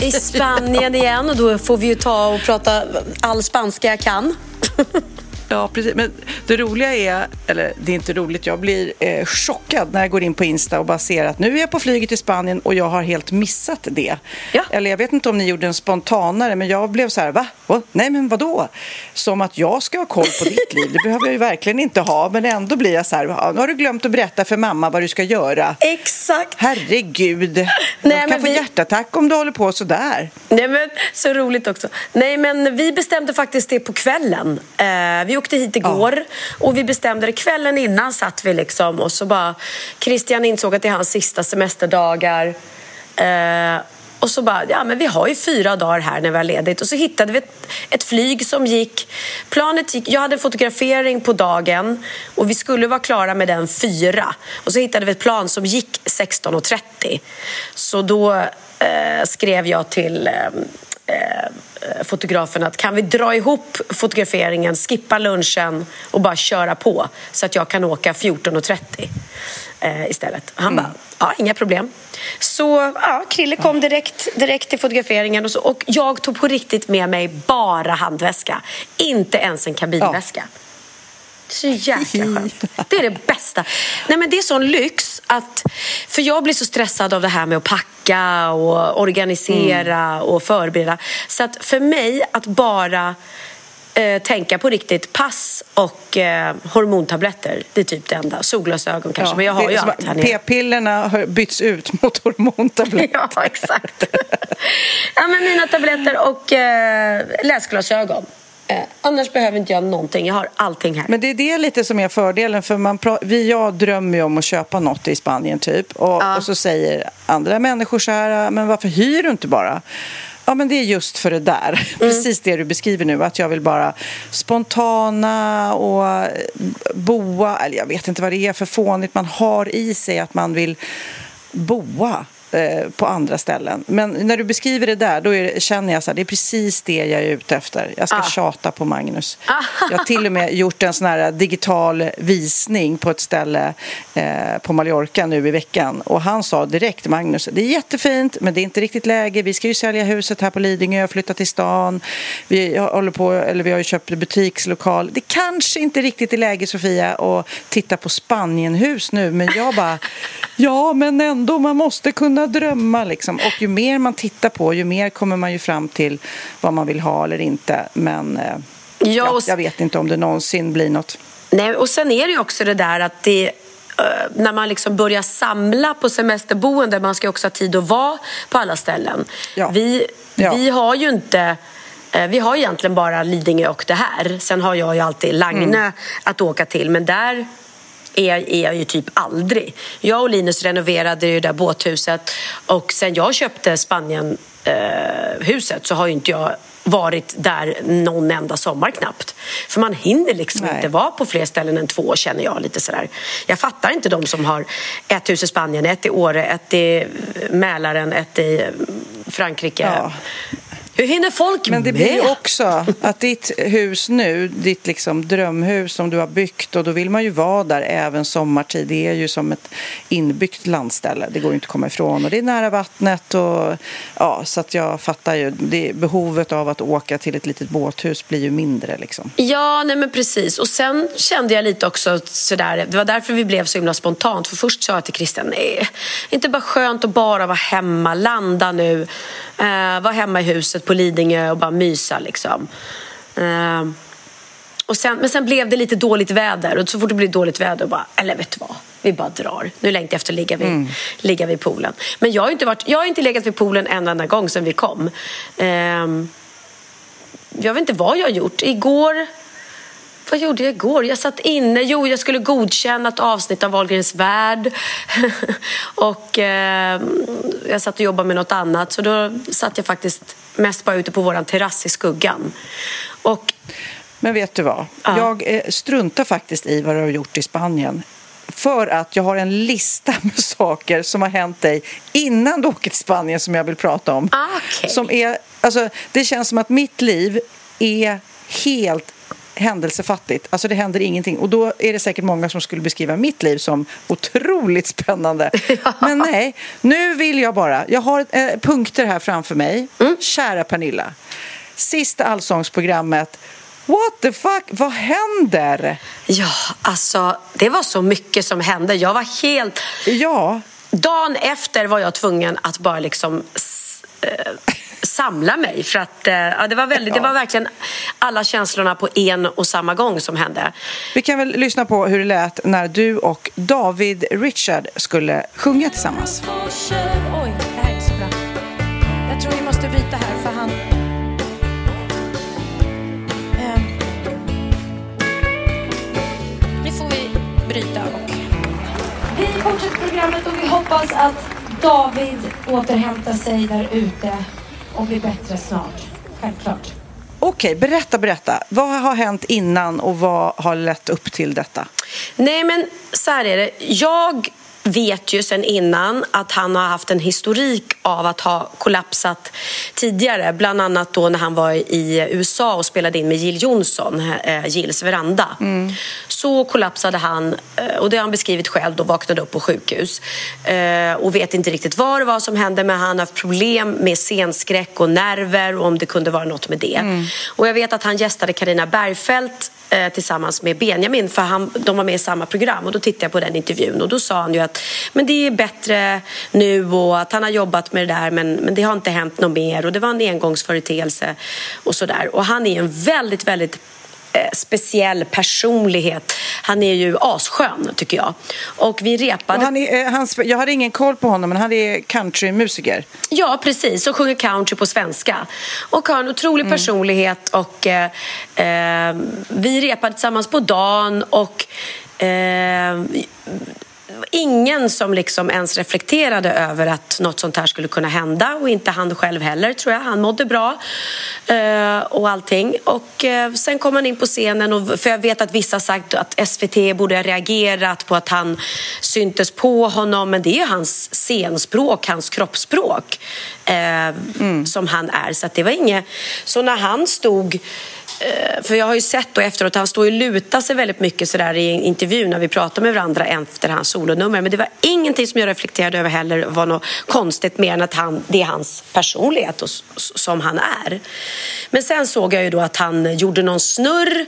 i Spanien igen och då får vi ju ta och prata all spanska jag kan. Ja, precis. Men det roliga är, eller det är inte roligt, jag blir eh, chockad när jag går in på Insta och bara ser att nu är jag på flyget till Spanien och jag har helt missat det. Ja. Eller jag vet inte om ni gjorde en spontanare, men jag blev så här, va? va? Nej, men vadå? Som att jag ska ha koll på ditt liv. Det behöver jag ju verkligen inte ha, men ändå blir jag så här, nu har du glömt att berätta för mamma vad du ska göra. Exakt! Herregud, Nej, jag kan få vi- hjärtattack om du håller på så där. Nej, men, så roligt också. Nej, men vi bestämde faktiskt det på kvällen. Eh, vi åkte hit igår och vi bestämde det kvällen innan satt vi liksom och så bara Christian insåg att det är hans sista semesterdagar. Eh, och så bara, ja men vi har ju fyra dagar här när vi har ledigt. Och så hittade vi ett, ett flyg som gick, planet gick, jag hade en fotografering på dagen och vi skulle vara klara med den fyra. Och så hittade vi ett plan som gick 16.30. Så då eh, skrev jag till eh, eh, fotografen att kan vi dra ihop fotograferingen, skippa lunchen och bara köra på så att jag kan åka 14.30 eh, istället. Han bara, ja inga problem. Så ja, Krille kom direkt, direkt till fotograferingen och, så, och jag tog på riktigt med mig bara handväska. Inte ens en kabinväska. Så jäkla skönt. Det är det bästa. Nej, men det är sån lyx att... För jag blir så stressad av det här med att packa och organisera och förbereda. Så att för mig att bara eh, tänka på riktigt pass och eh, hormontabletter, det är typ det enda. Solglasögon kanske, men jag har ju allt här nere. P-pillerna har bytts ut mot hormontabletter. Ja, exakt. ja, men mina tabletter och eh, läsglasögon. Eh, annars behöver inte jag någonting. Jag har allting här. Men det är det lite som är fördelen. För man vi, jag drömmer ju om att köpa något i Spanien typ. Och, och så säger andra människor så här, men varför hyr du inte bara? Ja, men det är just för det där. Precis det du beskriver nu. Att jag vill bara spontana och boa. Eller jag vet inte vad det är för fånigt man har i sig att man vill boa eh, på andra ställen. Men när du beskriver det där, då är känner jag så här, det är precis det jag är ute efter. Jag ska Ah. tjata på Magnus. Jag har till och med gjort en sån här digital visning på ett ställe eh, på Mallorca nu i veckan. Och han sa direkt, Magnus, det är jättefint, men det är inte riktigt läge. Vi ska ju sälja huset här på Lidingö, flytta till stan. Vi håller på, eller vi har ju köpt butikslokal. Det kanske inte riktigt är läge, Sofia, att titta på Spanienhus nu. Men jag bara, ja, men ändå, man måste kunna drömma liksom. Och ju mer man tittar på, ju mer kommer man ju fram till vad man vill ha eller inte. Men eh, Ja, ja, jag vet inte om det någonsin blir något. Nej, och sen är det ju också det där att det eh, när man liksom börjar samla på semesterboende, man ska också ha tid att vara på alla ställen. Ja. Vi, Ja. vi har ju inte eh, vi har egentligen bara Lidingö och det här. Sen har jag ju alltid Lagnö Mm. att åka till, men där är är jag ju typ aldrig. Jag och Linus renoverade ju det där båthuset och sen jag köpte Spanien eh, huset så har ju inte jag varit där någon enda sommar knappt. För man hinner liksom Nej. inte vara på fler ställen än två känner jag lite sådär. Jag fattar inte de som har ett hus i Spanien, ett i Åre, ett i Mälaren, ett i Frankrike. Ja. Hur hinner folk Men det med? blir ju också att ditt hus nu, ditt liksom drömhus som du har byggt och då vill man ju vara där även sommartid. Det är ju som ett inbyggt landställe. Det går ju inte att komma ifrån och det är nära vattnet och ja, så att jag fattar ju. Det, behovet av att åka till ett litet båthus blir ju mindre liksom. Ja, nej men precis. Och sen kände jag lite också sådär, det var därför vi blev så himla spontant. För först sa jag till Christian, nej, inte bara skönt att bara vara hemma, landa nu, eh, vara hemma i huset på Lidingö och bara mysa liksom. Eh, och sen, men sen blev det lite dåligt väder och så fort det blir dåligt väder, bara, eller vet du vad, vi bara drar. Nu längtar jag efter att ligga vid, mm. ligga vid poolen. Men jag har, inte varit, jag har inte legat vid poolen en enda gång sedan vi kom. Eh, jag vet inte vad jag har gjort. Igår vad gjorde jag igår? Jag satt inne. Jo, jag skulle godkänna ett avsnitt av Wahlgrens värld. och eh, jag satt och jobbade med något annat. Så då satt jag faktiskt mest bara ute på vår terrass i skuggan. Och, Men vet du vad? Ja. Jag eh, struntar faktiskt i vad du har gjort i Spanien. För att jag har en lista med saker som har hänt dig innan du åker till Spanien som jag vill prata om. Ah, okay. Som är, alltså, det känns som att mitt liv är helt händelsefattigt. Alltså det händer ingenting. Och då är det säkert många som skulle beskriva mitt liv som otroligt spännande. Men nej, nu vill jag bara. Jag har eh, punkter här framför mig. Mm. Kära Pernilla. Sista allsångsprogrammet. What the fuck? Vad händer? Ja, alltså det var så mycket som hände. Jag var helt... Ja. Dagen efter var jag tvungen att bara liksom... Samla mig. För att, eh, ja, det, var väldigt, det var verkligen alla känslorna på en och samma gång som hände. Vi kan väl lyssna på hur det lät när du och David Richard skulle sjunga tillsammans. Oj, det här är så bra. Jag tror vi måste bryta här för han... Eh... Nu får vi bryta och... Vi fortsätter programmet och vi hoppas att David återhämtar sig där ute och bli bättre snart. Självklart. Okej, berätta, berätta. Vad har hänt innan och vad har lett upp till detta? Nej, men så här är det. Jag vet ju sen innan att han har haft en historik av att ha kollapsat tidigare. Bland annat då när han var i USA och spelade in med Jill Johnson, eh, Jills veranda. Mm. Så kollapsade han, eh, och det har han beskrivit själv, då vaknade upp på sjukhus. Eh, och vet inte riktigt vad det var som hände men han har haft problem med scenskräck och nerver och om det kunde vara något med det. Mm. Och jag vet att han gästade Karina Bergfeldt eh, tillsammans med Benjamin för han, de var med i samma program och då tittade jag på den intervjun och då sa han ju att men det är bättre nu och att han har jobbat med det där men, men det har inte hänt något mer och det var en engångsföreteelse och sådär. Och han är en väldigt, väldigt speciell personlighet. Han är ju asskön, tycker jag. Och vi repade... Och han är, eh, hans, jag hade ingen koll på honom, men han är countrymusiker. Ja, precis. Och sjunger country på svenska. Och har en otrolig mm. personlighet. Och eh, eh, Vi repade tillsammans på dagen. Och eh, ingen som liksom ens reflekterade över att något sånt här skulle kunna hända och inte han själv heller tror jag. Han mådde bra eh, och allting. Och eh, sen kom han in på scenen och för jag vet att vissa sagt att SVT borde ha reagerat på att han syntes på honom men det är hans scenspråk, hans kroppsspråk eh, mm. som han är. Så det var inget... Så när han stod Eh, för jag har ju sett då efteråt, han står ju och lutar sig väldigt mycket sådär i intervjun när vi pratar med varandra efter hans solonummer. Men det var ingenting som jag reflekterade över heller var något konstigt mer än att han, det är hans personlighet och, som han är. Men sen såg jag ju då att han gjorde någon snurr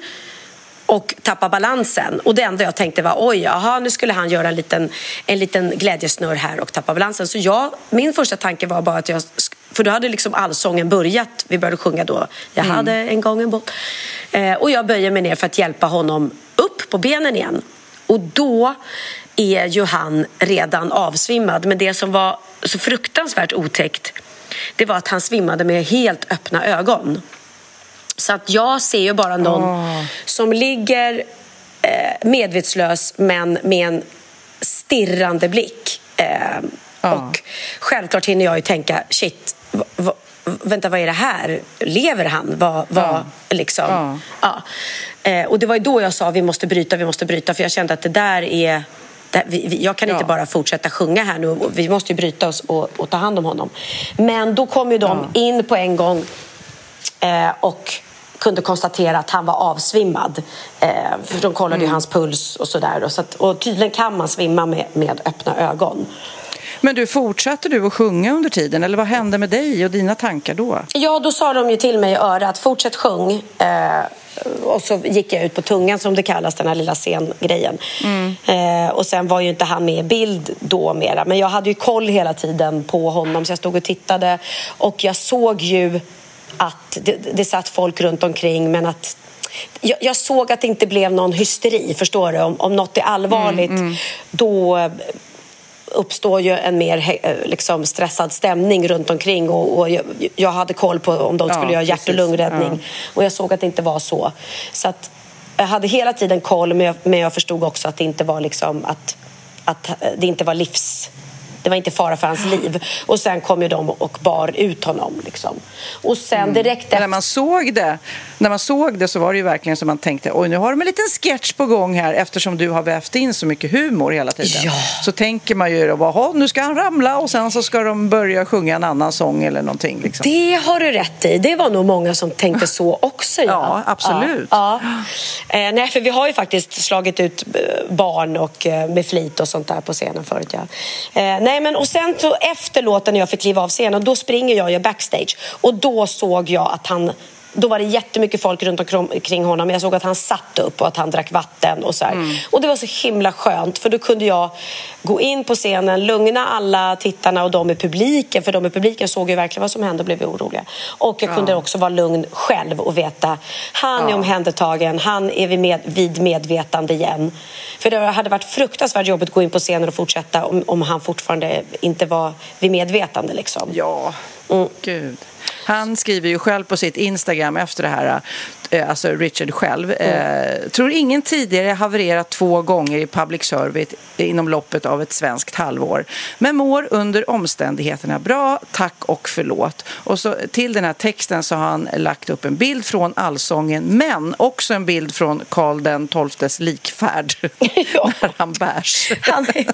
och tappa balansen. Och det enda jag tänkte var oj, aha, nu skulle han göra en liten, en liten glädjesnurr här och tappa balansen. Så jag, min första tanke var bara att jag för då hade liksom allsången börjat. Vi började sjunga då. Jag mm. hade en gång en båt. Eh, och jag böjer mig ner för att hjälpa honom upp på benen igen. Och då är ju han redan avsvimmad. Men det som var så fruktansvärt otäckt det var att han svimmade med helt öppna ögon. Så att jag ser ju bara någon oh. som ligger eh, medvetslös men med en stirrande blick. Eh, oh. Och självklart hinner jag ju tänka, shit, va, vänta vad är det här? Lever han? Va, va, ja. Liksom. Ja. ja. Eh, och det var då jag sa vi måste bryta, vi måste bryta för jag kände att det där är jag kan inte ja. bara fortsätta sjunga här nu. Vi måste ju bryta oss och, och, ta hand om honom. Men då kom ju de in på en gång Eh, och kunde konstatera att han var avsvimmad. Eh, för de kollade mm. ju hans puls och sådär. Och, så och tydligen kan man svimma med, med öppna ögon. Men du, fortsatte du att sjunga under tiden eller vad hände med dig och dina tankar då? Ja, då sa de ju till mig i örat, fortsätt sjung. Eh, och så gick jag ut på tungan som det kallas, den här lilla scengrejen. Mm. Eh, och sen var ju inte han med i bild då mera. Men jag hade ju koll hela tiden på honom så jag stod och tittade. Och jag såg ju att det, det satt folk runt omkring men att jag, jag, såg att det inte blev någon hysteri, förstår du? Om, om något är allvarligt, mm, mm. då uppstår ju en mer eh, liksom, stressad stämning runt omkring och, och jag, jag, hade koll på om de skulle ja, göra hjärt och lungräddning ja. och jag såg att det inte var så. Så att jag hade hela tiden koll men jag, men jag förstod också att det inte var liksom att, att det inte var livs det var inte fara för hans liv. Och sen kom ju de och bar ut honom. Liksom. Och sen mm. direkt efter... När man såg det när man såg det så var det ju verkligen som man tänkte oj nu har de en liten sketch på gång här eftersom du har vävt in så mycket humor hela tiden. Ja. Så tänker man ju då, nu ska han ramla och sen så ska de börja sjunga en annan sång eller någonting. Liksom. Det har du rätt i. Det var nog många som tänkte så också. Ja, ja absolut. Ja, ja. Eh, nej, för vi har ju faktiskt slagit ut eh, barn och eh, med flit och sånt där på scenen förut. Ja. Eh, nej, men och sen så efter låten när jag fick kliva av scenen då springer jag ju backstage. Och då såg jag att han då var det jättemycket folk runt omkring honom. Jag såg att han satt upp och att han drack vatten. Och, så mm. och Det var så himla skönt, för då kunde jag gå in på scenen, lugna alla tittarna och de i publiken. För de i publiken såg ju verkligen vad som hände och blev oroliga. Och jag kunde också vara lugn själv och veta han ja. är omhändertagen, han är vid, med, vid medvetande igen. För det hade varit fruktansvärt jobbigt att gå in på scenen och fortsätta om, om han fortfarande inte var vid medvetande. Liksom. Ja, mm. gud. Han skriver ju själv på sitt Instagram efter det här, eh, alltså Richard själv. Mm. Eh, tror ingen tidigare havererat två gånger i public service inom loppet av ett svenskt halvår. Men mår under omständigheterna bra, tack och förlåt. Och så till den här texten så har han lagt upp en bild från allsången men också en bild från Karl den XIIs likfärd ja. när han bärs. Han är,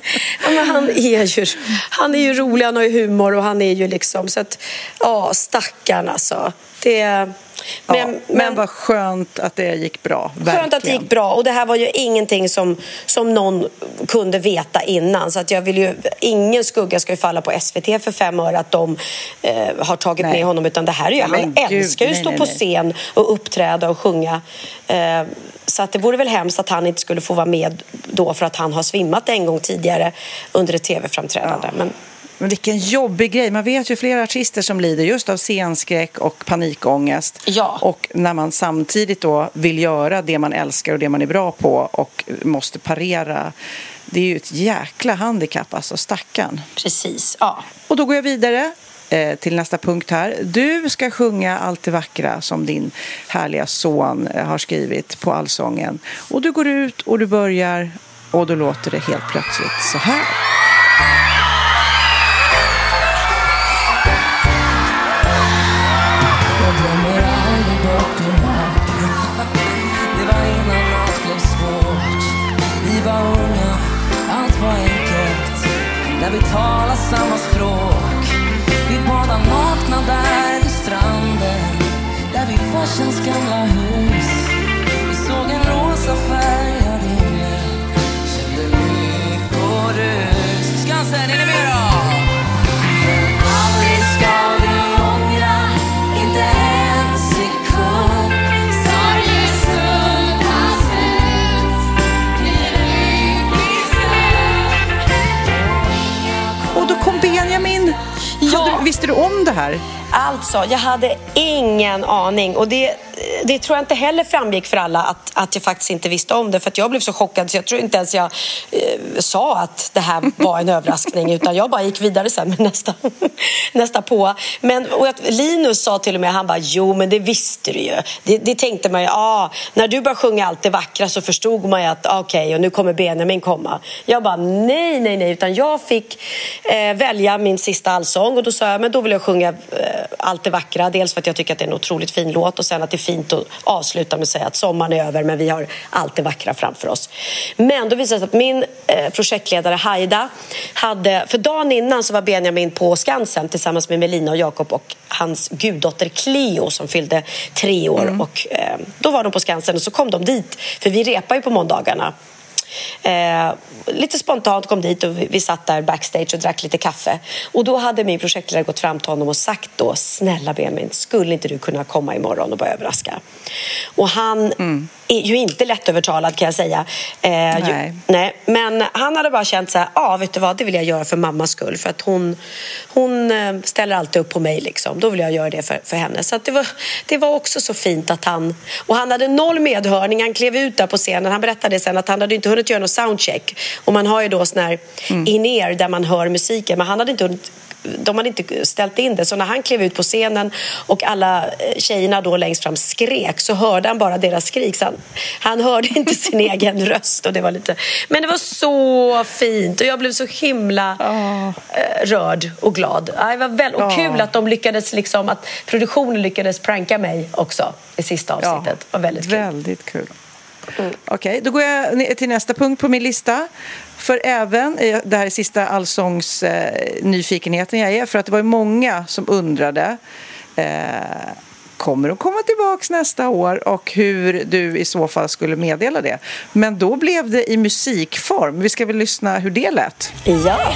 han, är ju, han är ju rolig, han har ju humor och han är ju liksom så att, ja, stackarn alltså. Det, men, ja, men, men vad skönt att det gick bra. Verkligen. Skönt att det gick bra. Och det här var ju ingenting som, som någon kunde veta innan. Så att jag vill ju, ingen skugga ska ju falla på SVT för fem år att de eh, har tagit nej. med honom. Utan det här är ju, nej, han Gud, älskar ju att stå nej, på scen och uppträda och sjunga. Eh, så att det vore väl hemskt att han inte skulle få vara med då för att han har svimmat en gång tidigare under ett tv-framträdande. Ja. Men men vilken jobbig grej. Man vet ju flera artister som lider just av scenskräck och panikångest. Ja. Och när man samtidigt då vill göra det man älskar och det man är bra på och måste parera. Det är ju ett jäkla handikapp, alltså stackarn. Precis, ja. Och då går jag vidare eh, till nästa punkt här. Du ska sjunga allt det vackra som din härliga son eh, har skrivit på Allsången. Och du går ut och du börjar och då låter det helt plötsligt så här. Visste du om det här? Alltså, jag hade ingen aning. Och det, det tror jag inte heller framgick för alla att, att jag faktiskt inte visste om det. För jag blev så chockad så jag tror inte ens jag eh, sa att det här var en överraskning. Utan jag bara gick vidare sen med nästa, nästa på. Men och att Linus sa till och med, han bara, jo men det visste du ju. Det, det tänkte man ju, ah, när du började sjunga allt det vackra så förstod man ju att okej, okay, och nu kommer Benjamin komma. Jag bara, nej, nej, nej. Utan jag fick eh, välja min sista allsång och då sa jag, men då vill jag sjunga eh, Allt det vackra. Dels för att jag tycker att det är en otroligt fin låt och sen att det är fint att avsluta med att säga att sommaren är över men vi har allt det vackra framför oss. Men då visade det sig att min eh, projektledare Haida hade, för dagen innan så var Benjamin på Skansen tillsammans med Melina och Jakob och hans guddotter Cleo som fyllde tre år. Mm. Och, eh, då var de på Skansen och så kom de dit, för vi repar ju på måndagarna Eh, lite spontant kom dit och vi, vi satt där backstage och drack lite kaffe. Och då hade min projektledare gått fram till honom och sagt då, snälla Benjamin, skulle inte du kunna komma imorgon och bara överraska? Och han mm är ju inte lättövertalad kan jag säga. Eh, nej. Ju, nej. Men han hade bara känt så här, ja vet du vad, det vill jag göra för mammas skull. För att hon, hon eh, ställer alltid upp på mig liksom. Då vill jag göra det för, för henne. Så det, var, det var också så fint att han, och han hade noll medhörning. Han klev ut där på scenen. Han berättade sen att han hade inte hunnit göra någon soundcheck. Och man har ju då sån här mm. in-ear där man hör musiken. Men han hade inte hunnit de hade inte ställt in det. Så när han klev ut på scenen och alla eh, tjejerna då längst fram skrek så hörde han bara deras skrik. Så han, han hörde inte sin egen röst. Och det var lite... Men det var så fint och jag blev så himla oh. rörd och glad. Det var väl... Och kul att de lyckades liksom, att produktionen lyckades pranka mig också i sista avsnittet. Ja, det var väldigt kul. Väldigt kul. Mm. Okej, okay, då går jag till nästa punkt på min lista. För även, eh, det här är sista allsångs eh, nyfikenheten jag är, för att det var många som undrade eh, kommer de komma tillbaka nästa år och hur du i så fall skulle meddela det. Men då blev det i musikform. Vi ska väl lyssna hur det lät? Ja!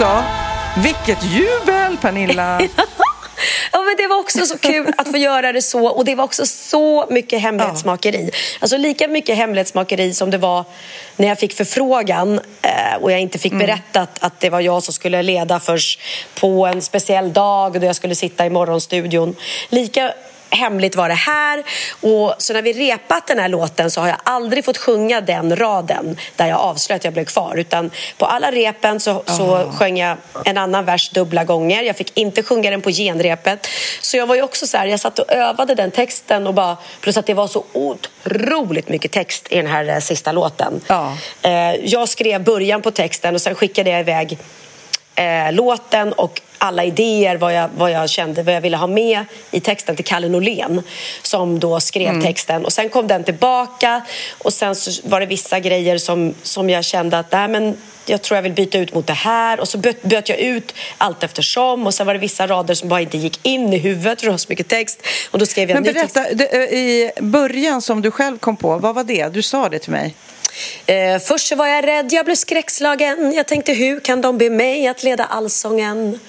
Alltså, vilket jubel Pernilla! Ja, men det var också så kul att få göra det så och det var också så mycket hemlighetsmakeri. Alltså lika mycket hemlighetsmakeri som det var när jag fick förfrågan eh, och jag inte fick mm. berättat att det var jag som skulle leda först på en speciell dag då jag skulle sitta i morgonstudion. Lika hemligt var det här. Och så när vi repat den här låten så har jag aldrig fått sjunga den raden där jag avslöjade att jag blev kvar. Utan på alla repen så, så oh. sjöng jag en annan vers dubbla gånger. Jag fick inte sjunga den på genrepet. Så jag var ju också så här, jag satt och övade den texten och bara, plus att det var så otroligt mycket text i den här eh, sista låten. Oh. Jag skrev början på texten och sen skickade jag iväg eh, låten och alla idéer vad jag, vad jag kände, vad jag ville ha med i texten till Kalle Norlén som då skrev mm. texten. Och sen kom den tillbaka och sen så var det vissa grejer som, som jag kände att nej, men jag tror jag vill byta ut mot det här och så byt, byt jag ut allt eftersom och sen var det vissa rader som bara inte gick in i huvudet för det var så mycket text och då skrev jag Men berätta, det, i början som du själv kom på, vad var det? Du sa det till mig. Eh, först så var jag rädd, jag blev skräckslagen. Jag tänkte hur kan de be mig att leda allsången?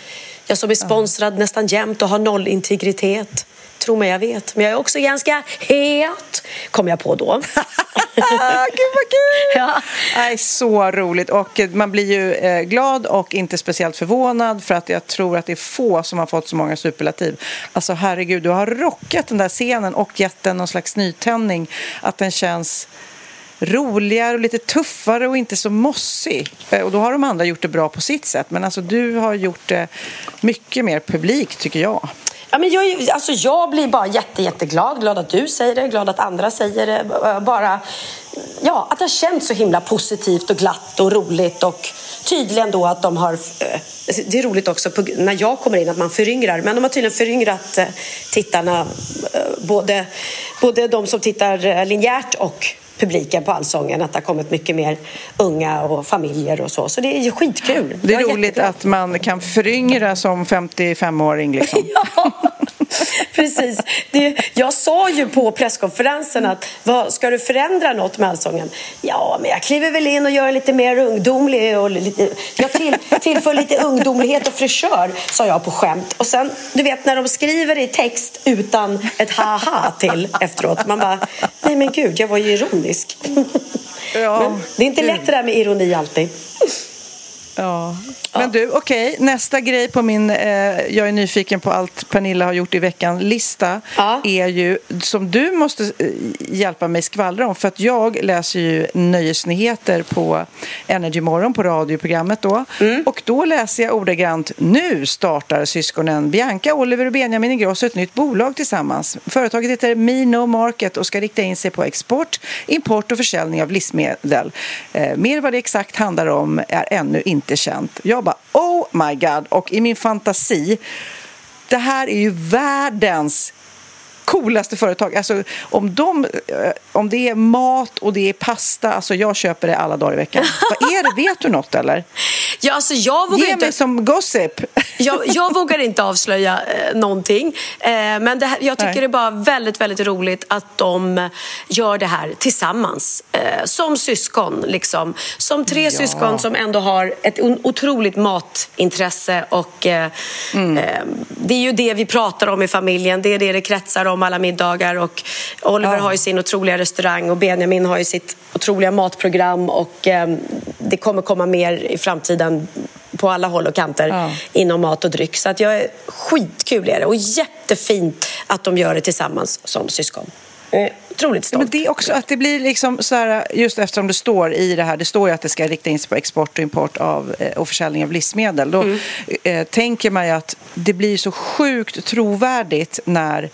Jag som är sponsrad nästan jämt och har noll integritet. Tro mig, jag vet. Men jag är också ganska het, kom jag på då. Gud vad kul! Ja. Nej, så roligt. Och man blir ju eh, glad och inte speciellt förvånad för att jag tror att det är få som har fått så många superlativ. Alltså herregud, du har rockat den där scenen och gett den någon slags nytändning. Att den känns roligare och lite tuffare och inte så mossig. Eh, och då har de andra gjort det bra på sitt sätt. Men alltså du har gjort det mycket mer publikt tycker jag. Ja, men jag, alltså jag blir bara jätte, jätteglad. Glad att du säger det, glad att andra säger det. Bara, ja, att det har känts så himla positivt och glatt och roligt. Och tydligen då att de har... Eh, det är roligt också när jag kommer in att man föryngrar. Men de har tydligen föryngrat tittarna. Både, både de som tittar linjärt och publiken på Allsången att det har kommit mycket mer unga och familjer och så. Så det är ju skitkul. Det är roligt jättebra. att man kan föryngra som 55-åring liksom. ja, precis. Det, jag sa ju på presskonferensen att vad, ska du förändra något med Allsången? Ja, men jag kliver väl in och gör lite mer ungdomlig och lite, jag till, tillför lite ungdomlighet och fräschör, sa jag på skämt. Och sen, du vet när de skriver i text utan ett haha till efteråt. Man bara, nej men gud, jag var ju ironisk. Ja, men det är inte lätt det där med ironi alltid. Ja. Men du, okej, okay. nästa grej på min eh, Jag är nyfiken på allt Pernilla har gjort i veckan-lista ja. är ju som du måste eh, hjälpa mig skvallra om för att jag läser ju nöjesnyheter på Energy Morgon på radioprogrammet då mm. och då läser jag ordagrant Nu startar syskonen Bianca, Oliver och Benjamin Ingrosso ett nytt bolag tillsammans. Företaget heter Me No Market och ska rikta in sig på export, import och försäljning av livsmedel. Eh, mer vad det exakt handlar om är ännu inte inte känt. Jag bara oh my god och i min fantasi det här är ju världens coolaste företag. Alltså, om, de, eh, om det är mat och det är pasta, alltså jag köper det alla dagar i veckan. Vad är det? Vet du något eller? Ja, alltså jag vågar Ge inte... mig som gossip. Jag, jag vågar inte avslöja eh, någonting. Eh, men det här, jag tycker Nej. det är bara väldigt, väldigt roligt att de gör det här tillsammans. Eh, som syskon, liksom. Som tre ja. syskon som ändå har ett otroligt matintresse. Och, eh, mm. Eh, det är ju det vi pratar om i familjen. Det är det det kretsar om alla middagar. Och Oliver ja. har ju sin otroliga restaurang och Benjamin har ju sitt otroliga matprogram. Och eh, det kommer komma mer i framtiden på alla håll och kanter ja. inom mat och dryck. Så att jag är skitkul är det och jättefint att de gör det tillsammans som syskon. Otroligt stolt. Men det är också att det blir liksom så här, just eftersom det står i det här, det står ju att det ska rikta in sig på export och import av, eh, och försäljning av livsmedel. Då mm. eh, tänker man ju att det blir så sjukt trovärdigt när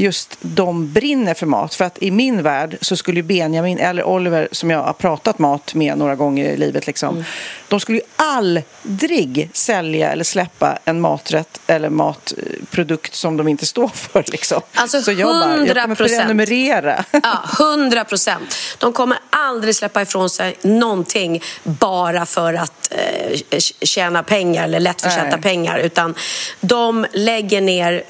just de brinner för mat. För att i min värld så skulle Benjamin eller Oliver, som jag har pratat mat med några gånger i livet, liksom, mm. de skulle ju aldrig sälja eller släppa en maträtt eller matprodukt som de inte står för. Liksom. Alltså så jag, bara, jag kommer prenumerera. Ja, hundra procent. De kommer aldrig släppa ifrån sig någonting bara för att eh, tjäna pengar eller lättförtjänta pengar. Utan de lägger ner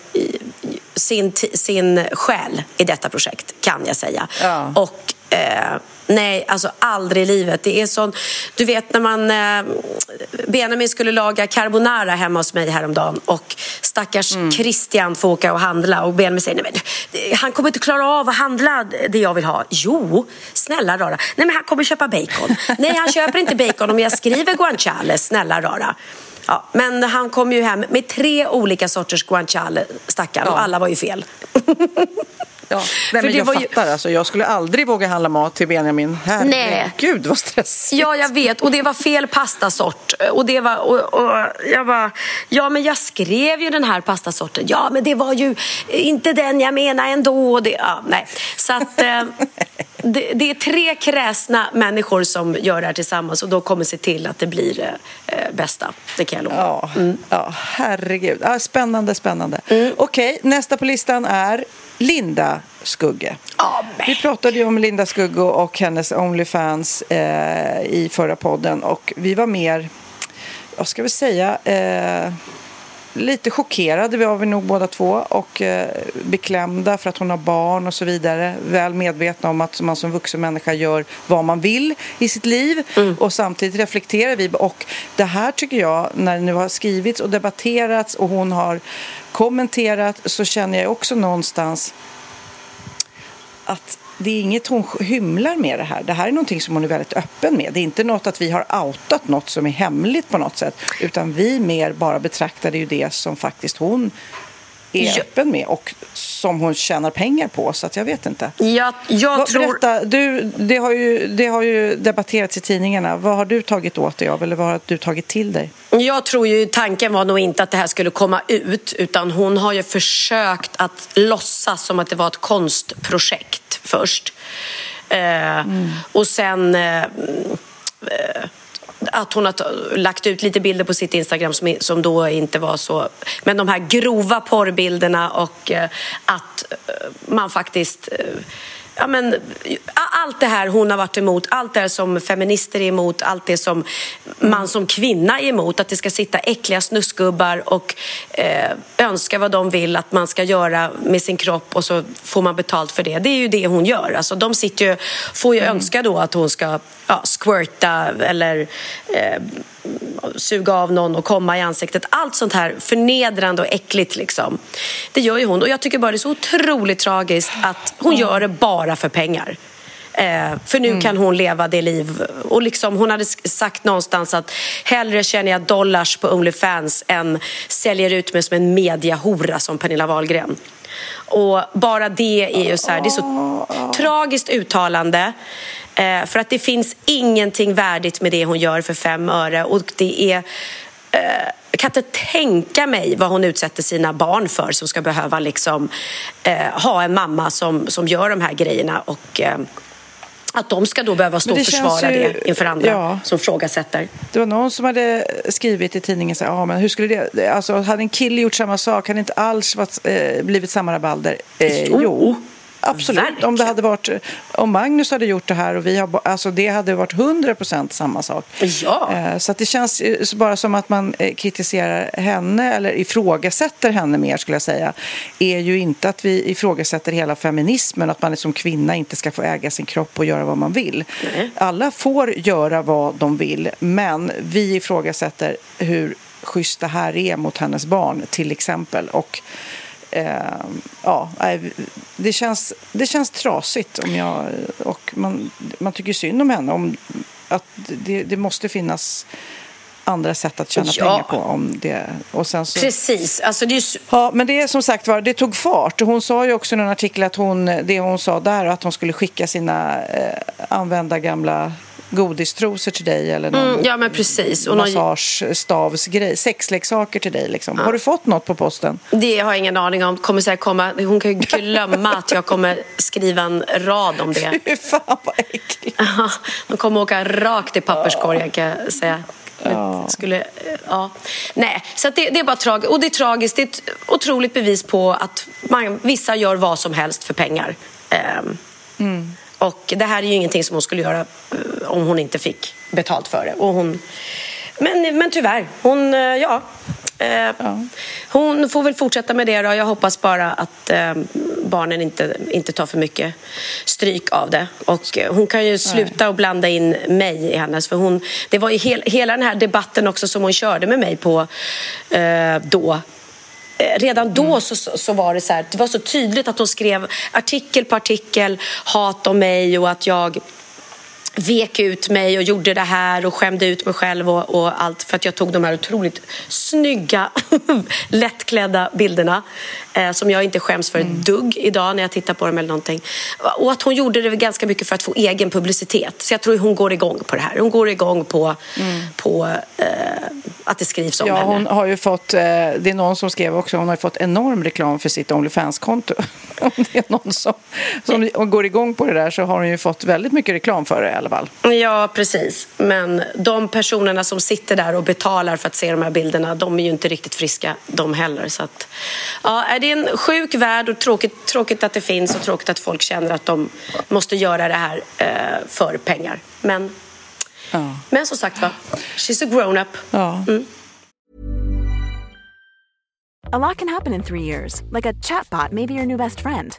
sin, sin själ i detta projekt, kan jag säga. Ja. Och eh, Nej, alltså aldrig i livet. Det är sån, du vet när man... Eh, Benjamin skulle laga carbonara hemma hos mig häromdagen och stackars mm. Christian får åka och handla och Benjamin säger nej men han kommer inte klara av att handla det jag vill ha. Jo, snälla rara. Nej men han kommer köpa bacon. nej, han köper inte bacon om jag skriver guanciale, snälla rara. Ja, men han kom ju hem med tre olika sorters guanciale, stackarn, ja. och alla var ju fel. Ja, nej, men jag fattar. Ju... Alltså, jag skulle aldrig våga handla mat till Benjamin. Herregud vad stressigt. Ja, jag vet. Och det var fel pastasort. Och, det var, och, och jag var, ja men jag skrev ju den här pastasorten. Ja, men det var ju inte den jag menade ändå. Det, ja, nej. Så att, eh, det, det, är tre kräsna människor som gör det här tillsammans och då kommer se till att det blir eh, bästa. Det kan jag lova. Ja, mm. ja herregud. Ja, spännande, spännande. Mm. Okej, nästa på listan är Linda Skugge. Oh, vi pratade ju om Linda Skugge och hennes Onlyfans eh, i förra podden och vi var mer, vad ska vi säga, eh, lite chockerade var vi nog båda två och eh, beklämda för att hon har barn och så vidare. Väl medvetna om att man som vuxen människa gör vad man vill i sitt liv mm. och samtidigt reflekterar vi och det här tycker jag när det nu har skrivits och debatterats och hon har kommenterat så känner jag också någonstans att det är inget hon hymlar med det här. Det här är någonting som hon är väldigt öppen med. Det är inte något att vi har outat något som är hemligt på något sätt. Utan vi mer bara betraktar det ju det som faktiskt hon är ja. öppen med och som hon tjänar pengar på. Så att jag vet inte. Ja, jag Vad, tror... Berätta, du, det, har ju, det har ju debatterats i tidningarna. Vad har du tagit åt dig av eller vad har du tagit till dig? Jag tror ju tanken var nog inte att det här skulle komma ut utan hon har ju försökt att låtsas som att det var ett konstprojekt först. Eh, mm. Och sen eh, att hon har lagt ut lite bilder på sitt Instagram som, som då inte var så... Men de här grova porrbilderna och eh, att eh, man faktiskt eh, ja, men, allt det här hon har varit emot, allt det här som feminister är emot, allt det som man som kvinna är emot, att det ska sitta äckliga snuskgubbar och eh, önska vad de vill att man ska göra med sin kropp och så får man betalt för det. Det är ju det hon gör. Alltså, de sitter ju, får ju mm. önska då att hon ska ja, squirta eller eh, suga av någon och komma i ansiktet. Allt sånt här förnedrande och äckligt. Liksom. Det gör ju hon. Och jag tycker bara det är så otroligt tragiskt att hon gör det bara för pengar. Eh, för nu mm. kan hon leva det liv... Och liksom, hon hade sagt någonstans att hellre tjänar jag dollars på Onlyfans än säljer ut mig som en mediahora som Pernilla Wahlgren. Och bara det är ju så här, det är så tragiskt uttalande. Eh, för att det finns ingenting värdigt med det hon gör för fem öre och det är eh, jag kan inte tänka mig vad hon utsätter sina barn för som ska behöva liksom, eh, ha en mamma som, som gör de här grejerna. Och, eh, att de ska då behöva stå och försvara ju, det inför andra ja, som frågasätter. Det var någon som hade skrivit i tidningen så ja, men hur skulle det, alltså hade en kille gjort samma sak hade inte alls varit, eh, blivit samma rabalder. Eh, jo. jo. Absolut. Verkligen. Om, det hade varit, om Magnus hade gjort det här och vi har, alltså det hade varit 100 procent samma sak. Ja. Eh, så det känns bara som att man eh, kritiserar henne eller ifrågasätter henne mer skulle jag säga. är ju inte att vi ifrågasätter hela feminismen att man som kvinna inte ska få äga sin kropp och göra vad man vill. Nej. Alla får göra vad de vill men vi ifrågasätter hur schysst det här är mot hennes barn till exempel. Och eh, ja, det känns, det känns trasigt om jag, och man, man tycker synd om henne. Om, att det, det måste finnas andra sätt att tjäna ja. pengar på. Om det. Och sen så... Precis. Alltså det är... ja, men det är som sagt var, det tog fart. Hon sa ju också i en artikel att hon, det hon sa där, att hon skulle skicka sina eh, använda gamla godistrosor till dig eller någon mm, ja, men precis. Och massagestavsgrej, sexleksaker till dig. Liksom. Ja. Har du fått något på posten? Det har jag ingen aning om. Kommer säkert komma, hon kan ju glömma att jag kommer skriva en rad om det. Fy fan vad äckligt. de kommer åka rakt i papperskorgen kan jag säga. Ja. Skulle, ja. Nej, så det, det, är bara tragiskt. Och det är tragiskt. Det är ett otroligt bevis på att man, vissa gör vad som helst för pengar. Um, mm. Och det här är ju ingenting som hon skulle göra eh, om hon inte fick betalt för det. Och hon, men, men tyvärr, hon, eh, ja, eh, ja. Hon får väl fortsätta med det då. Jag hoppas bara att eh, barnen inte, inte tar för mycket stryk av det. Och eh, hon kan ju sluta och blanda in mig i hennes. För hon, det var ju hel, hela den här debatten också som hon körde med mig på eh, då redan då mm. så, så var det så här, det var så tydligt att hon skrev artikel på artikel hat om mig och att jag vek ut mig och gjorde det här och skämde ut mig själv och, och allt för att jag tog de här otroligt snygga, lättklädda bilderna eh, som jag inte skäms för ett mm. dugg idag när jag tittar på dem eller någonting. Och att hon gjorde det ganska mycket för att få egen publicitet. Så jag tror hon går igång på det här. Hon går igång på, mm. på eh, att det skrivs om ja, henne. Hon har ju fått, eh, det är någon som skrev också, hon har fått enorm reklam för sitt Onlyfans-konto. Om det är någon som, som går igång på det där så har hon ju fått väldigt mycket reklam för det alla fall. Ja, precis. Men de personerna som sitter där och betalar för att se de här bilderna, de är ju inte riktigt friska de heller. Så att, ja, det är en sjuk värld och tråkigt, tråkigt att det finns och tråkigt att folk känner att de måste göra det här eh, för pengar. Men, ja. men som sagt var, she's a grown-up. Ja. Mm. A lot can happen in three years, like a chatbot may be your new best friend.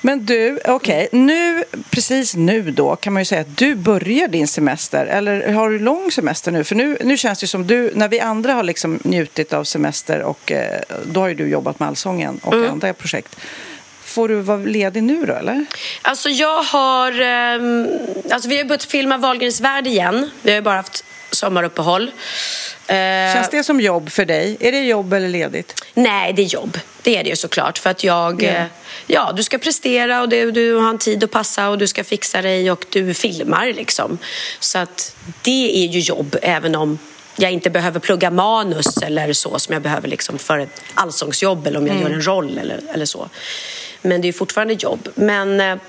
Men du, okej, okay, nu, precis nu då kan man ju säga att du börjar din semester. Eller har du lång semester nu? För nu, nu känns det som du, när vi andra har liksom njutit av semester och eh, då har ju du jobbat med Allsången och mm. andra projekt. Får du vara ledig nu då eller? Alltså jag har, eh, alltså vi har börjat filma Wahlgrens värld igen. Vi har ju bara haft sommaruppehåll. Eh, Känns det som jobb för dig? Är det jobb eller ledigt? Nej, det är jobb. Det är det ju såklart. För att jag, yeah. ja, du ska prestera och det, du har en tid att passa och du ska fixa dig och du filmar liksom. Så att det är ju jobb även om jag inte behöver plugga manus eller så som jag behöver liksom för ett allsångsjobb eller om jag mm. gör en roll eller, eller så. Men det är fortfarande jobb. Men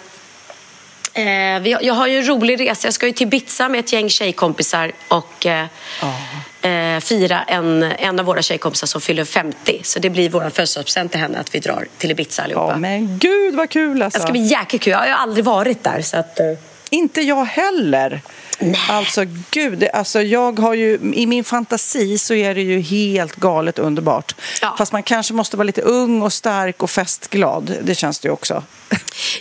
eh, jag har ju en rolig resa. Jag ska ju till Ibiza med ett gäng tjejkompisar och eh, oh. fira en, en av våra tjejkompisar som fyller 50. Så det blir vår födelsedagspresent till henne att vi drar till Ibiza allihopa. Oh, men gud vad kul alltså! Det ska bli jäkligt kul. Jag har ju aldrig varit där. Så att, eh... Inte jag heller. Nej. Alltså gud, alltså jag har ju, i min fantasi så är det ju helt galet underbart. Ja. Fast man kanske måste vara lite ung och stark och festglad. Det känns det ju också.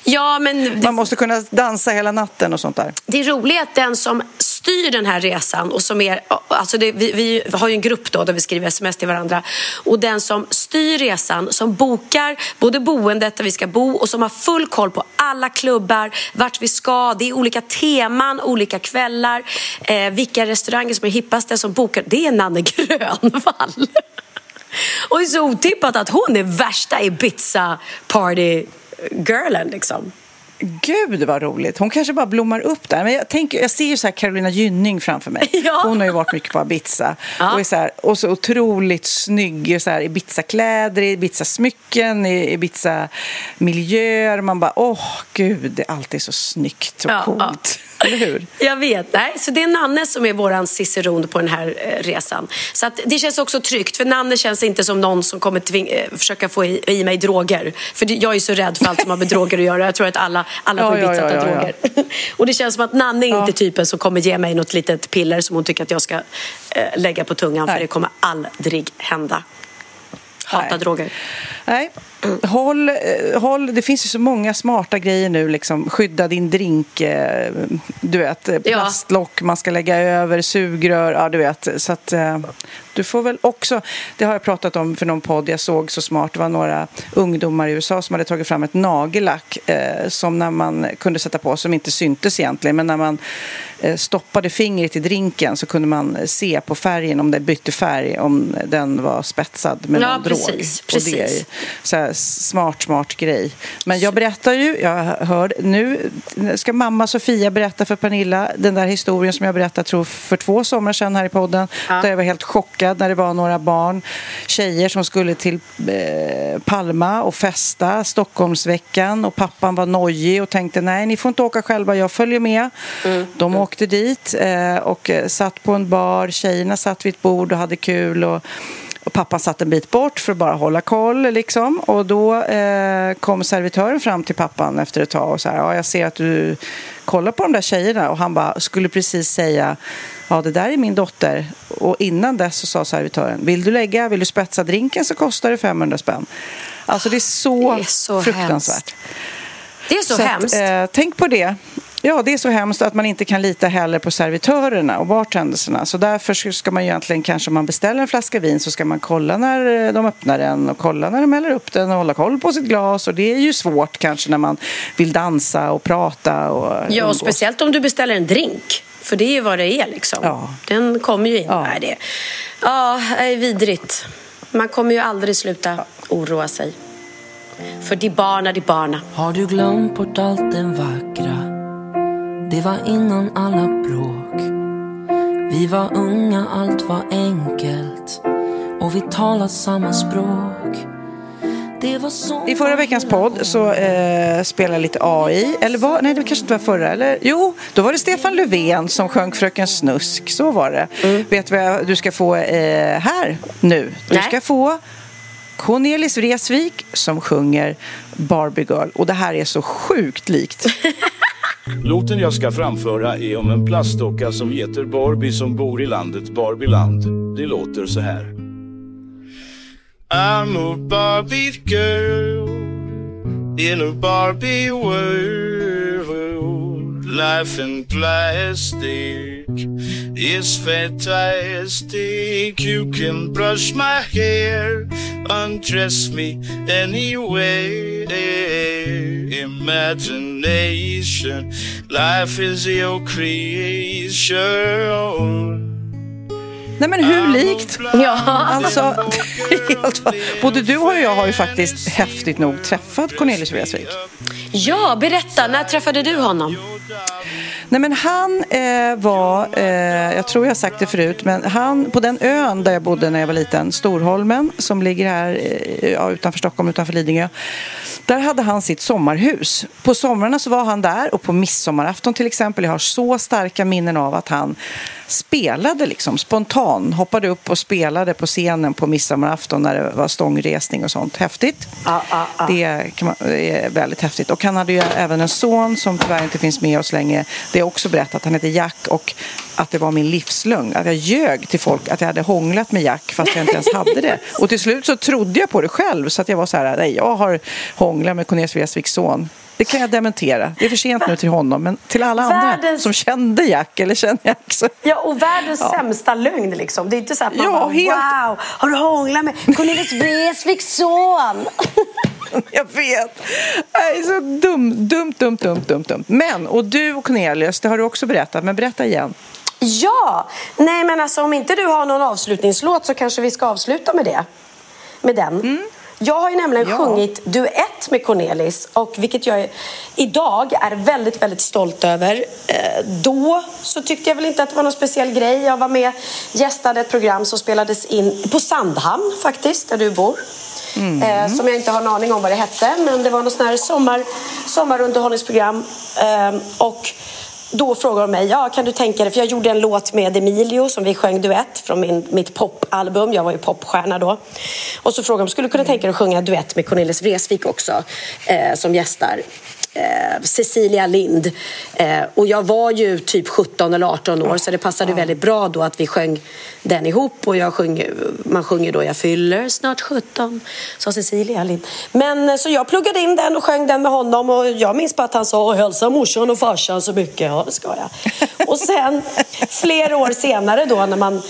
Ja, men... Man måste kunna dansa hela natten och sånt där. Det roliga är att den som styr den här resan och som är, alltså det, vi, vi, har ju en grupp då där vi skriver sms till varandra och den som styr resan, som bokar både boendet där vi ska bo och som har full koll på alla klubbar, vart vi ska, det är olika teman, olika kvällar, eh, vilka restauranger som är hippaste som bokar, det är Nanne Grönvall. Och det är så otippat att hon är värsta Ibiza party girlen liksom. Gud vad roligt. Hon kanske bara blommar upp där. Men jag, tänker, jag ser ju så här Carolina Gynning framför mig. Ja. Hon har ju varit mycket på Ibiza. Ja. Och, är så här, och så otroligt snygg så här, Ibiza-kläder, Ibiza-smycken, Ibiza-miljöer. Man bara, åh oh, gud, det är alltid så snyggt och ja, coolt. Eller hur? Jag vet. Nej, så det är Nanne som är vår ciceron på den här eh, resan. Så att det känns också tryggt. För Nanne känns inte som någon som kommer tving- eh, försöka få i, i mig droger. För jag är så rädd för allt som har med droger att göra. Jag tror att alla, alla ja, ja, ja, droger. Och det känns som att Nanne är inte typen som kommer ge mig något litet piller som hon tycker att jag ska eh, lägga på tungan. Nej. För det kommer aldrig hända. Hata Nej. droger. Nej, håll, eh, håll, det finns ju så många smarta grejer nu. Liksom. Skydda din drink, eh, du vet, eh, plastlock man ska lägga över, sugrör, ja du vet. Så att du får väl också, det har jag pratat om för någon podd jag såg så smart, det var några ungdomar i USA som hade tagit fram ett nagellack eh, som när man kunde sätta på, som inte syntes egentligen, men när man eh, stoppade fingret i drinken så kunde man se på färgen om det bytte färg, om den var spetsad med ja, någon precis, drog. Precis. Och det är så här smart, smart grej. Men jag berättar ju, jag hör, nu ska mamma Sofia berätta för Pernilla den där historien som jag berättade, tror för två somrar sedan här i podden, ja. där jag var helt chockad chockad när det var några barn, tjejer som skulle till eh, Palma och festa, Stockholmsveckan och pappan var nojig och tänkte nej, ni får inte åka själva, jag följer med. Mm. De mm. åkte dit eh, och eh, satt på en bar, tjejerna satt vid ett bord och hade kul och och pappan satt en bit bort för att bara hålla koll. Liksom. Och då eh, kom servitören fram till pappan efter ett tag och sa ja, jag ser att du kollar på de där tjejerna. Och han bara skulle precis säga ja, det där är min dotter. Och innan dess så sa servitören, vill du lägga, vill du spetsa drinken så kostar det 500 spänn. Alltså det är så, det är så fruktansvärt. Hemskt. Det är så, så hemskt. Att, eh, tänk på det. Ja, det är så hemskt att man inte kan lita heller på servitörerna och bartenderserna. Så därför ska man egentligen, kanske om man beställer en flaska vin så ska man kolla när eh, de öppnar den och kolla när de häller upp den och hålla koll på sitt glas. Och det är ju svårt kanske när man vill dansa och prata och Ja, och speciellt om du beställer en drink. För det är ju vad det är liksom. Ja. Den kommer ju in. Ja. Nej, det, ja, det är vidrigt. Man kommer ju aldrig sluta oroa sig. För de barna, de barna. Har du glömt bort allt det vackra? Det var innan alla bråk. Vi var unga, allt var enkelt. Och vi talade samma språk. I förra veckans podd så eh, spelade lite AI. Eller var, nej, det kanske inte var förra. Eller, jo, då var det Stefan Löfven som sjöng Fröken Snusk. Så var det. Mm. Vet du vad du ska få eh, här nu? Du nej. ska få Cornelis Vreeswijk som sjunger Barbie Girl. Och det här är så sjukt likt. Låten jag ska framföra är om en plastdocka som heter Barbie som bor i landet Barbieland. Det låter så här. I'm a Barbie girl in a Barbie world. Life in plastic is fantastic. You can brush my hair, undress me anyway. Imagination, life is your creation. Nej men hur likt? Ja. Alltså, helt, både du och jag har ju faktiskt häftigt nog träffat Cornelius Vreeswijk. Ja, berätta. När träffade du honom? Nej men han eh, var, eh, jag tror jag sagt det förut, men han på den ön där jag bodde när jag var liten, Storholmen, som ligger här eh, utanför Stockholm, utanför Lidingö. Där hade han sitt sommarhus. På somrarna så var han där och på midsommarafton till exempel, jag har så starka minnen av att han spelade liksom spontan, hoppade upp och spelade på scenen på midsommarafton när det var stångresning och sånt. Häftigt. Ah, ah, ah. Det, man, är väldigt häftigt. Och han hade ju även en son som tyvärr inte finns med oss länge. Det har också berättat. Han heter Jack och att det var min livslögn. Att jag ljög till folk att jag hade hånglat med Jack fast jag inte ens hade det. Och till slut så trodde jag på det själv så att jag var så här, nej jag har hånglat med Cornelis Vreeswijks son. Det kan jag dementera. Det är för sent nu till honom, men till alla världens... andra som kände Jack eller känner Jack så... Ja, och världens ja. sämsta lögn liksom. Det är inte så att man ja, bara, helt... wow, har du hånglat med Cornelis Vreeswijks son? jag vet. Det är så dumt, dumt, dumt, dumt, dumt, dumt. Men, och du och Cornelius, det har du också berättat, men berätta igen. Ja, nej men alltså om inte du har någon avslutningslåt så kanske vi ska avsluta med det. Med den. Mm. Jag har ju nämligen ja. sjungit duett med Cornelis och vilket jag idag är väldigt, väldigt stolt över. Eh, då så tyckte jag väl inte att det var någon speciell grej. Jag var med, gästade ett program som spelades in på Sandhamn faktiskt, där du bor. Mm. Eh, som jag inte har en aning om vad det hette, men det var något sånt här sommar, sommarunderhållningsprogram. Eh, och då frågade de mig, ja kan du tänka dig, för jag gjorde en låt med Emilio som vi sjöng duett från min, mitt popalbum, jag var ju popstjärna då. Och så frågade de, skulle du kunna tänka dig att sjunga duett med Cornelis Vreeswijk också eh, som gästar? Eh, Cecilia Lind. Eh, och jag var ju typ 17 eller 18 år så det passade väldigt bra då att vi sjöng den ihop och jag sjöng, man sjunger då Jag fyller snart 17, sa Cecilia Lind. Men eh, så jag pluggade in den och sjöng den med honom och jag minns bara att han sa hälsa morsan och farsan så mycket. Ja, det ska jag. Och sen flera år senare då när man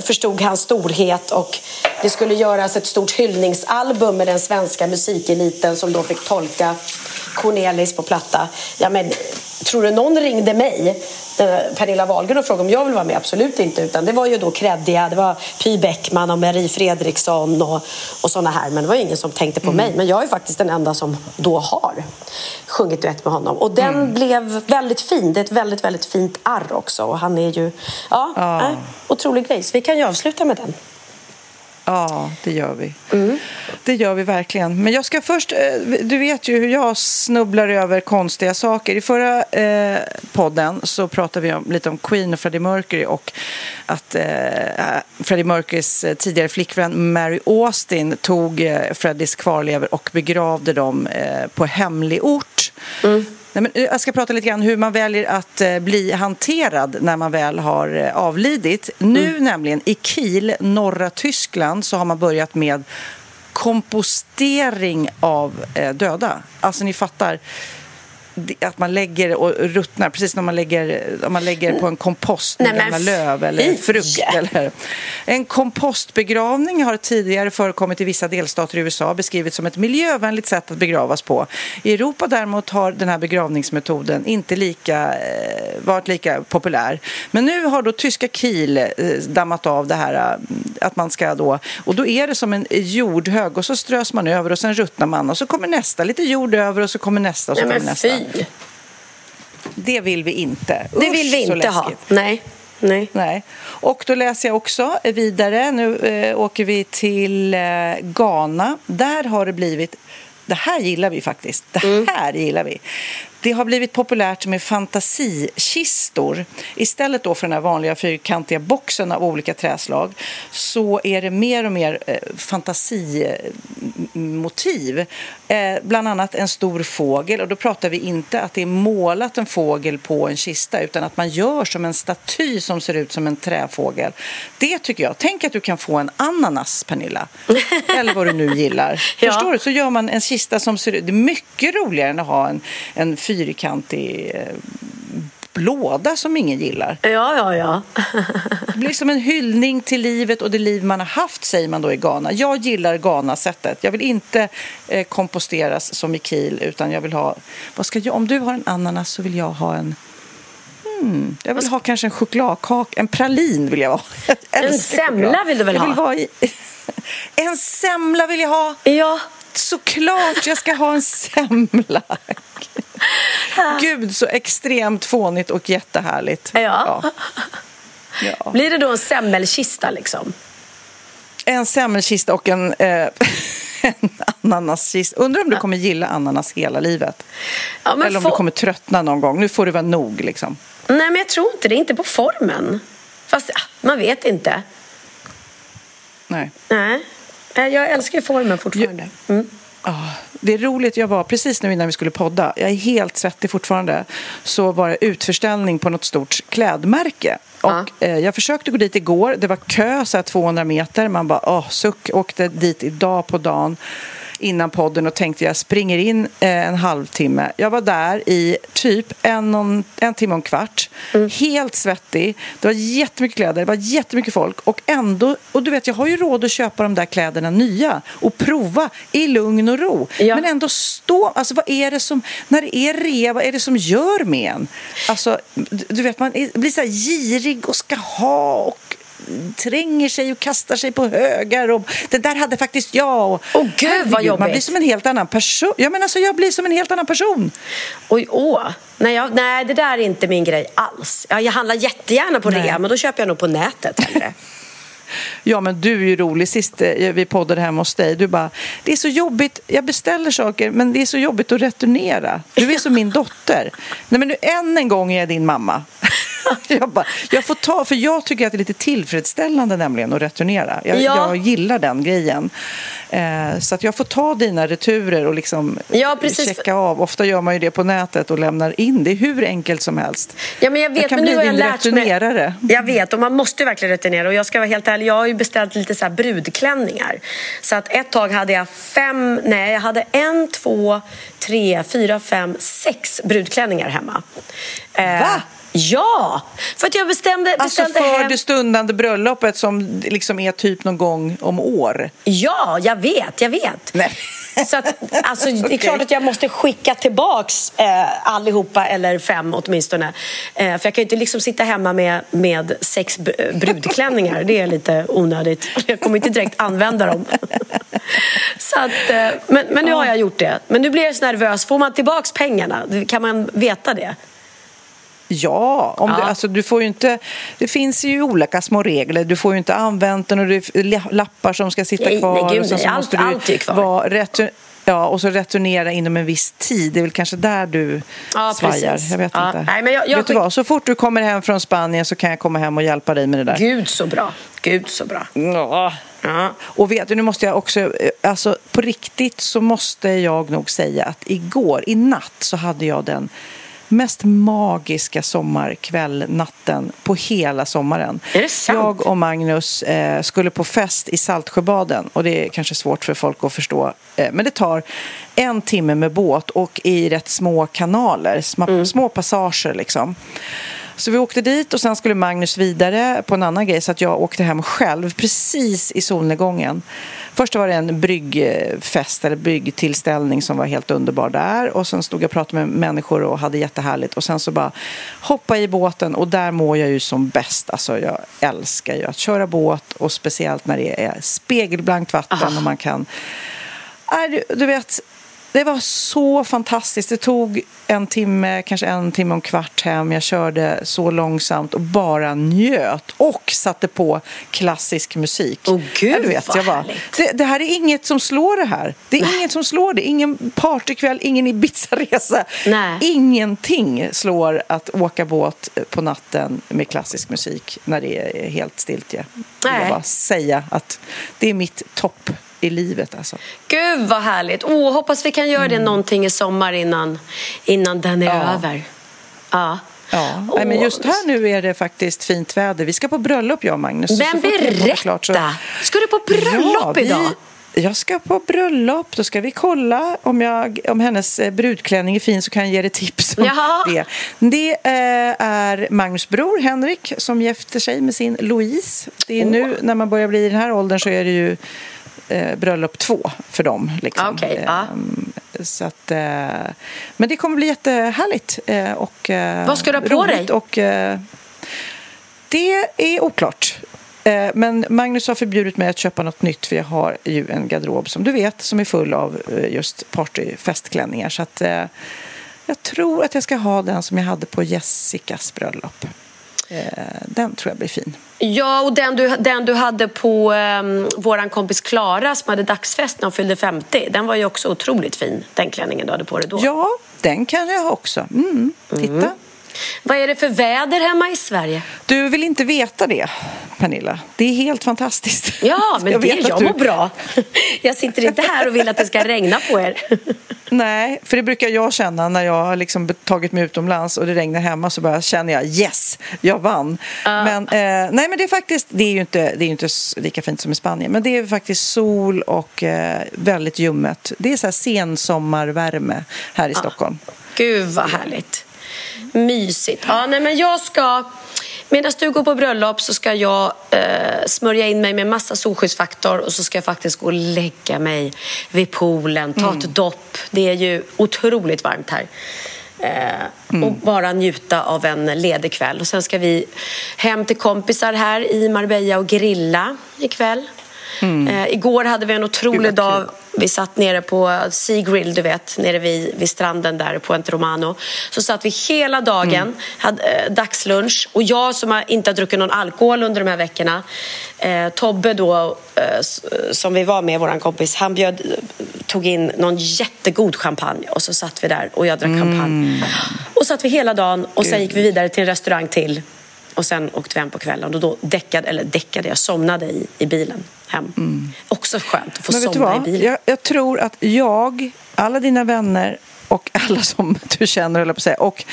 förstod hans storhet och det skulle göras ett stort hyllningsalbum med den svenska musikeliten som då fick tolka Cornelis på platta. Ja, men, tror du någon ringde mig, Pernilla Wahlgren, och frågade om jag vill vara med? Absolut inte. Utan det var ju då Kreddiga, det var Py Bäckman och Marie Fredriksson och, och såna här. Men det var ingen som tänkte på mm. mig. Men jag är faktiskt den enda som då har sjungit duett med honom. Och den mm. blev väldigt fin. Det är ett väldigt, väldigt fint arr också. Och han är ju, ja, ah. äh, otrolig grej. Så vi kan ju avsluta med den. Ja, det gör vi. Mm. Det gör vi verkligen. Men jag ska först... Eh, du vet ju hur jag snubblar över konstiga saker. I förra eh, podden så pratade vi om, lite om Queen och Freddie Mercury och att eh, eh Freddie Mercurys eh, tidigare flickvän Mary Austin tog eh, Freddies kvarlever och begravde dem eh, på hemlig ort. Mm. Nej, men jag ska prata lite grann hur man väljer att eh, bli hanterad när man väl har eh, avlidit. Nu mm. nämligen i Kiel, norra Tyskland, så har man börjat med kompostering av eh, döda. Alltså ni fattar att man lägger och ruttnar, precis när man lägger, om man lägger på en kompost med Nej, gamla löv eller frukt. Eller. En kompostbegravning har tidigare förekommit i vissa delstater i USA beskrivits som ett miljövänligt sätt att begravas på. I Europa däremot har den här begravningsmetoden inte lika, eh, varit lika populär. Men nu har då tyska Kiel eh, dammat av det här eh, att man ska då, och då är det som en jordhög och så strös man över och sen ruttnar man och så kommer nästa, lite jord över och så kommer nästa och så Nej, kommer nästa. Det vill vi inte. Det vill vi inte ha. Nej. Nej. Nej. Och då läser jag också vidare. Nu eh, åker vi till eh, Ghana. Där har det blivit... Det här gillar vi faktiskt. Det här gillar vi. Det har blivit populärt med fantasikistor. Istället då för den här vanliga fyrkantiga boxen av olika träslag så är det mer och mer eh, fantasimotiv. Eh, bland annat en stor fågel. Och då pratar vi inte att det är målat en fågel på en kista utan att man gör som en staty som ser ut som en träfågel. Det tycker jag. Tänk att du kan få en ananas, Pernilla. Eller vad du nu gillar. Ja. Förstår du? Så gör man en kista som ser ut... Det är mycket roligare än att ha en, en fyrkantig eh, låda som ingen gillar. Ja, ja, ja. Det blir som en hyllning till livet och det liv man har haft, säger man då i Ghana. Jag gillar Ghana-sättet. Jag vill inte eh, komposteras som i Kiel, utan jag vill ha... Vad ska jag, om du har en ananas så vill jag ha en... Hmm, jag vill ha kanske en chokladkaka, en pralin vill jag ha. Jag En semla vill du väl ha? Vara i... En semla vill jag ha! Ja. Såklart jag ska ha en semla! Gud, så extremt fånigt och jättehärligt. Ja. Ja. Ja. Blir det då en semmelkista liksom? En semmelkista och en, eh, en ananaskista. Undrar om du kommer gilla ananas hela livet? Ja, men Eller om få- du kommer tröttna någon gång. Nu får det vara nog liksom. Nej, men jag tror inte det. Inte på formen. Fast ja, man vet inte. Nej. Nej. Jag älskar formen fortfarande. Mm. Ah, det är roligt, jag var precis nu innan vi skulle podda, jag är helt svettig fortfarande, så var det utförställning på något stort klädmärke. Ja. Och eh, jag försökte gå dit igår, det var kö så här 200 meter, man bara åh, suck, åkte dit idag på dagen innan podden och tänkte jag springer in eh, en halvtimme. Jag var där i typ en, en, en timme och en kvart. Helt svettig. Det var jättemycket kläder, det var jättemycket folk. Och ändå, och du vet jag har ju råd att köpa de där kläderna nya och prova i lugn och ro. Ja. Men ändå stå, alltså vad är det som, när det är rea, vad är det som gör med en? Alltså, du vet man blir så här girig och ska ha och tränger sig och kastar sig på högar och det där hade faktiskt jag. Och, Åh, gud, vad Herregud, Man jobbigt. blir som en helt annan person. Ja, men alltså, jag blir som en helt annan person. Oj, åh. Nej, jag, nej, det där är inte min grej alls. Ja, jag handlar jättegärna på Nej. rea, men då köper jag nog på nätet hellre. Ja, men du är ju rolig. Sist eh, vi poddade hemma hos dig, du bara, det är så jobbigt, jag beställer saker, men det är så jobbigt att returnera. Du är som min dotter. Nej, men nu än en gång är jag din mamma. Jag, bara, jag får ta, för jag tycker att det är lite tillfredsställande nämligen att returnera. Jag, Ja. jag gillar den grejen. Eh, så att jag får ta dina returer och liksom Ja, checka av. Ofta gör man ju det på nätet och lämnar in. Det är hur enkelt som helst. Ja, men jag vet, Jag kan men nu bli jag din mig. returnerare. Jag vet, och man måste verkligen returnera. Och jag ska vara helt ärlig, jag har ju beställt lite så brudklänningar. Så att ett tag hade jag fem, nej, jag hade en, två, tre, fyra, fem, sex brudklänningar hemma. Eh, Va? Ja! För att jag bestämde, Alltså beställde för hem... det stundande bröllopet som liksom är typ någon gång om år. Ja, jag vet, jag vet. Nej. Så att, alltså, det är klart att jag måste skicka tillbaks eh, allihopa, eller fem åtminstone. Eh, för jag kan ju inte liksom sitta hemma med, med sex br- brudklänningar. Det är lite onödigt. Jag kommer inte direkt använda dem. Så att, eh, men, men nu har jag gjort det. Men nu blir jag så nervös. Får man tillbaks pengarna? Kan man veta det? Ja, om Ja. Du, alltså, du får inte, det finns ju olika små regler. Du får ju inte använt den och det är la- lappar som ska sitta Nej, kvar. nej, gud, och sen så. Allt- måste allt är kvar. Vara retur, ja, och så returnera inom en viss tid. Det är väl kanske där du Ja, svajar. precis. Jag vet Ja, inte. nej, men jag- jag vet du vad? Så fort du kommer hem från Spanien så kan jag komma hem och hjälpa dig med det där. Gud så bra. Gud så bra. Ja. Ja. Och vet du, nu måste jag också, eh, alltså på riktigt så måste jag nog säga att igår, i natt, så hade jag den mest magiska sommarkväll-natten på hela sommaren. Är det sant? Jag och Magnus eh, skulle på fest i Saltsjöbaden och det är kanske svårt för folk att förstå. Eh, men det tar en timme med båt och i rätt små kanaler, små, Mm. små passager liksom. Så vi åkte dit och sen skulle Magnus vidare på en annan grej så att jag åkte hem själv precis i solnedgången. Först var det en bryggfest eller bryggtillställning som var helt underbar där och sen stod jag och pratade med människor och hade jättehärligt och sen så bara hoppa i båten och där mår jag ju som bäst. Alltså jag älskar ju att köra båt och speciellt när det är spegelblankt vatten och man kan Nej, du, du vet, Det var så fantastiskt. Det tog en timme, kanske en timme och en kvart hem. Jag körde så långsamt och bara njöt och satte på klassisk musik. Åh gud, ja, du vet, vad jag bara, det, det här är inget som slår det här. Det är Nej. inget som slår det. Ingen partykväll, ingen Ibiza-resa. Nej. Ingenting slår att åka båt på natten med klassisk musik när det är helt stiltje. Jag vill bara säga att det är mitt topp i livet alltså. Gud vad härligt. Åh, hoppas vi kan göra det någonting i sommar innan, innan den är Mm. Ja. över. Ja. Ja, Nej, men just här nu är det faktiskt fint väder. Vi ska på bröllop jag och Magnus. Men berätta! klart så- Ska du på bröllop Ja, vi- idag? Jag ska på bröllop. Då ska vi kolla om, jag, om hennes eh, brudklänning är fin så kan jag ge dig tips om Jaha. det. Det eh, är Magnus bror Henrik som gifter sig med sin Louise. Det är nu när man börjar bli i den här åldern så är det ju eh, bröllop två för dem. Liksom. Okej, ja. Ehm, så att, eh, men det kommer bli jättehärligt. Eh, och, eh, Vad ska du ha på dig? Och, eh, det är oklart. Eh, Men Magnus har förbjudit mig att köpa något nytt för jag har ju en garderob som du vet som är full av eh, just partyfestklänningar. Så att eh, jag tror att jag ska ha den som jag hade på Jessicas bröllop. Eh, Den tror jag blir fin. Ja, och den du, den du hade på um, våran kompis Klara som hade dagsfest när hon fyllde 50. Den var ju också otroligt fin, den klänningen du hade på dig då. Ja, den kan jag ha också. Mm, titta. Vad är det för väder hemma i Sverige? Du vill inte veta det, Pernilla. Det är helt fantastiskt. Ja, men det, vet att jag du- mår bra. Jag sitter inte här och vill att det ska regna på er. Nej, för det brukar jag känna när jag har liksom tagit mig utomlands och det regnar hemma så bara känner jag yes, jag vann. Men, eh, nej, men det är faktiskt, det är ju inte, det är inte lika fint som i Spanien, men det är faktiskt sol och eh, väldigt ljummet. Det är så här sensommarvärme här i Stockholm. Gud vad härligt. Mysigt. Ja, nej, men jag ska... Medan du går på bröllop så ska jag eh, smörja in mig med massa solskyddsfaktor och så ska jag faktiskt gå och lägga mig vid poolen, ta ett dopp. Det är ju otroligt varmt här. Eh, Och bara njuta av en ledig kväll. Och sen ska vi hem till kompisar här i Marbella och grilla ikväll. Eh, igår hade vi en otrolig Gud, dag. Vi satt nere på Sea Grill, du vet, nere vid, vid stranden där på Romano. Så satt vi hela dagen, hade eh, dagslunch och jag som har, inte har druckit någon alkohol under de här veckorna. Eh, Tobbe då, eh, som vi var med, vår kompis, han bjöd, tog in någon jättegod champagne och så satt vi där och jag drack champagne. Och satt vi hela dagen och sen gick vi vidare till en restaurang till. Och sen åkte vi hem på kvällen och då däckade, eller däckade, jag somnade i, i bilen hem. Också skönt att få somna i bilen. Jag, jag tror att jag, alla dina vänner och alla som du känner, höll på att säga, och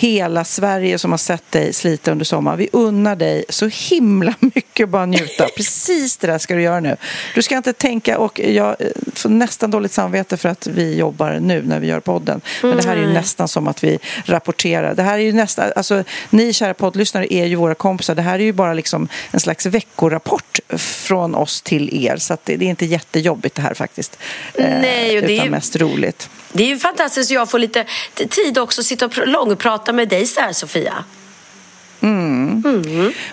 hela Sverige som har sett dig slita under sommaren. Vi unnar dig så himla mycket bara njuta. Precis det där ska du göra nu. Du ska inte tänka, och jag får nästan dåligt samvete för att vi jobbar nu när vi gör podden. Men det här är ju nästan som att vi rapporterar. Det här är ju nästan, alltså ni kära poddlyssnare är ju våra kompisar. Det här är ju bara liksom en slags veckorapport från oss till er. Så det, det är inte jättejobbigt det här faktiskt. Eh, Nej, och det är utan ju- mest roligt. Det är ju fantastiskt att jag får lite tid också att sitta och pr- långprata med dig så här, Sofia.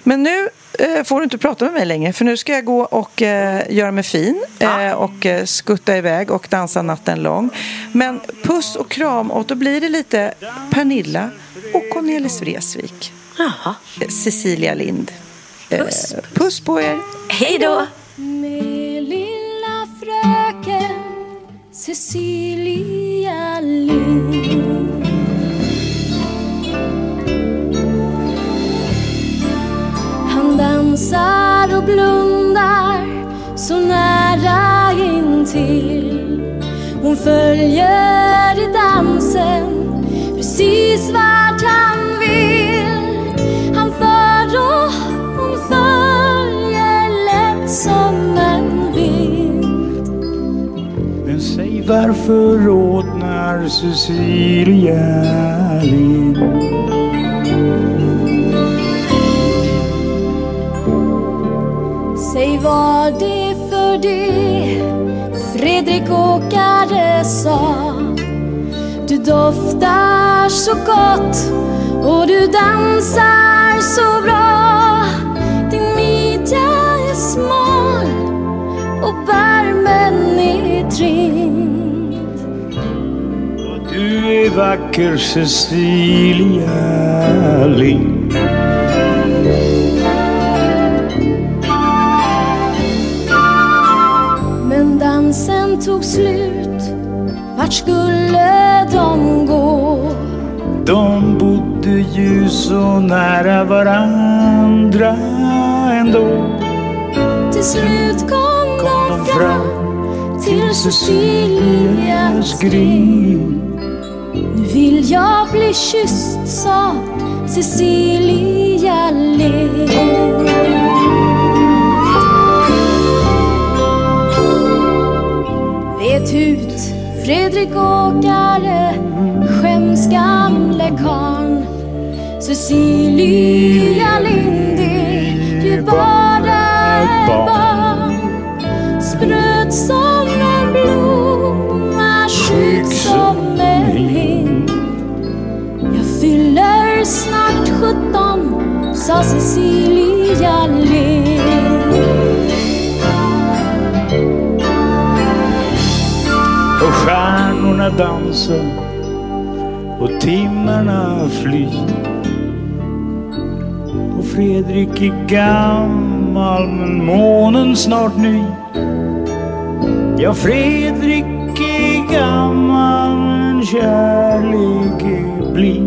Men nu eh, får du inte prata med mig längre för nu ska jag gå och eh, göra mig fin eh, och eh, skutta iväg och dansa natten lång. Men puss och kram och då blir det lite Pernilla och Cornelis Vreeswijk. Jaha. Eh, Cecilia Lind. Eh, Puss. puss på er! Hej då! Med lilla fröken Cecilia Lind dansar och blundar så nära intill Hon följer i dansen precis vart han vill. Han för och hon följer lätt som en vind. Men säg varför rodnar Cecilia Lind? Säg var det för det Fredrik Åkare sa? Du doftar så gott och du dansar så bra. Din midja är smal och barmen är trimd vacker Cecilia Lind. Tog slut. Vart skulle de gå? De bodde ju så nära varandra ändå. Till slut kom, de fram till Cecilias grind. Nu vill jag bli kysst, sa Cecilia Lind. Vet ut, Fredrik Åkare, skäms gamle karln. Cecilia Lind är ju bara ett barn. Spröt som en blomma, skygg som en hind. Jag fyller snart sjutton, sa Cecilia Lind. Stjärnorna dansar och timmarna flyr. Och Fredrik är gammal men månen snart ny. Ja, Fredrik är gammal men kärlek är blind.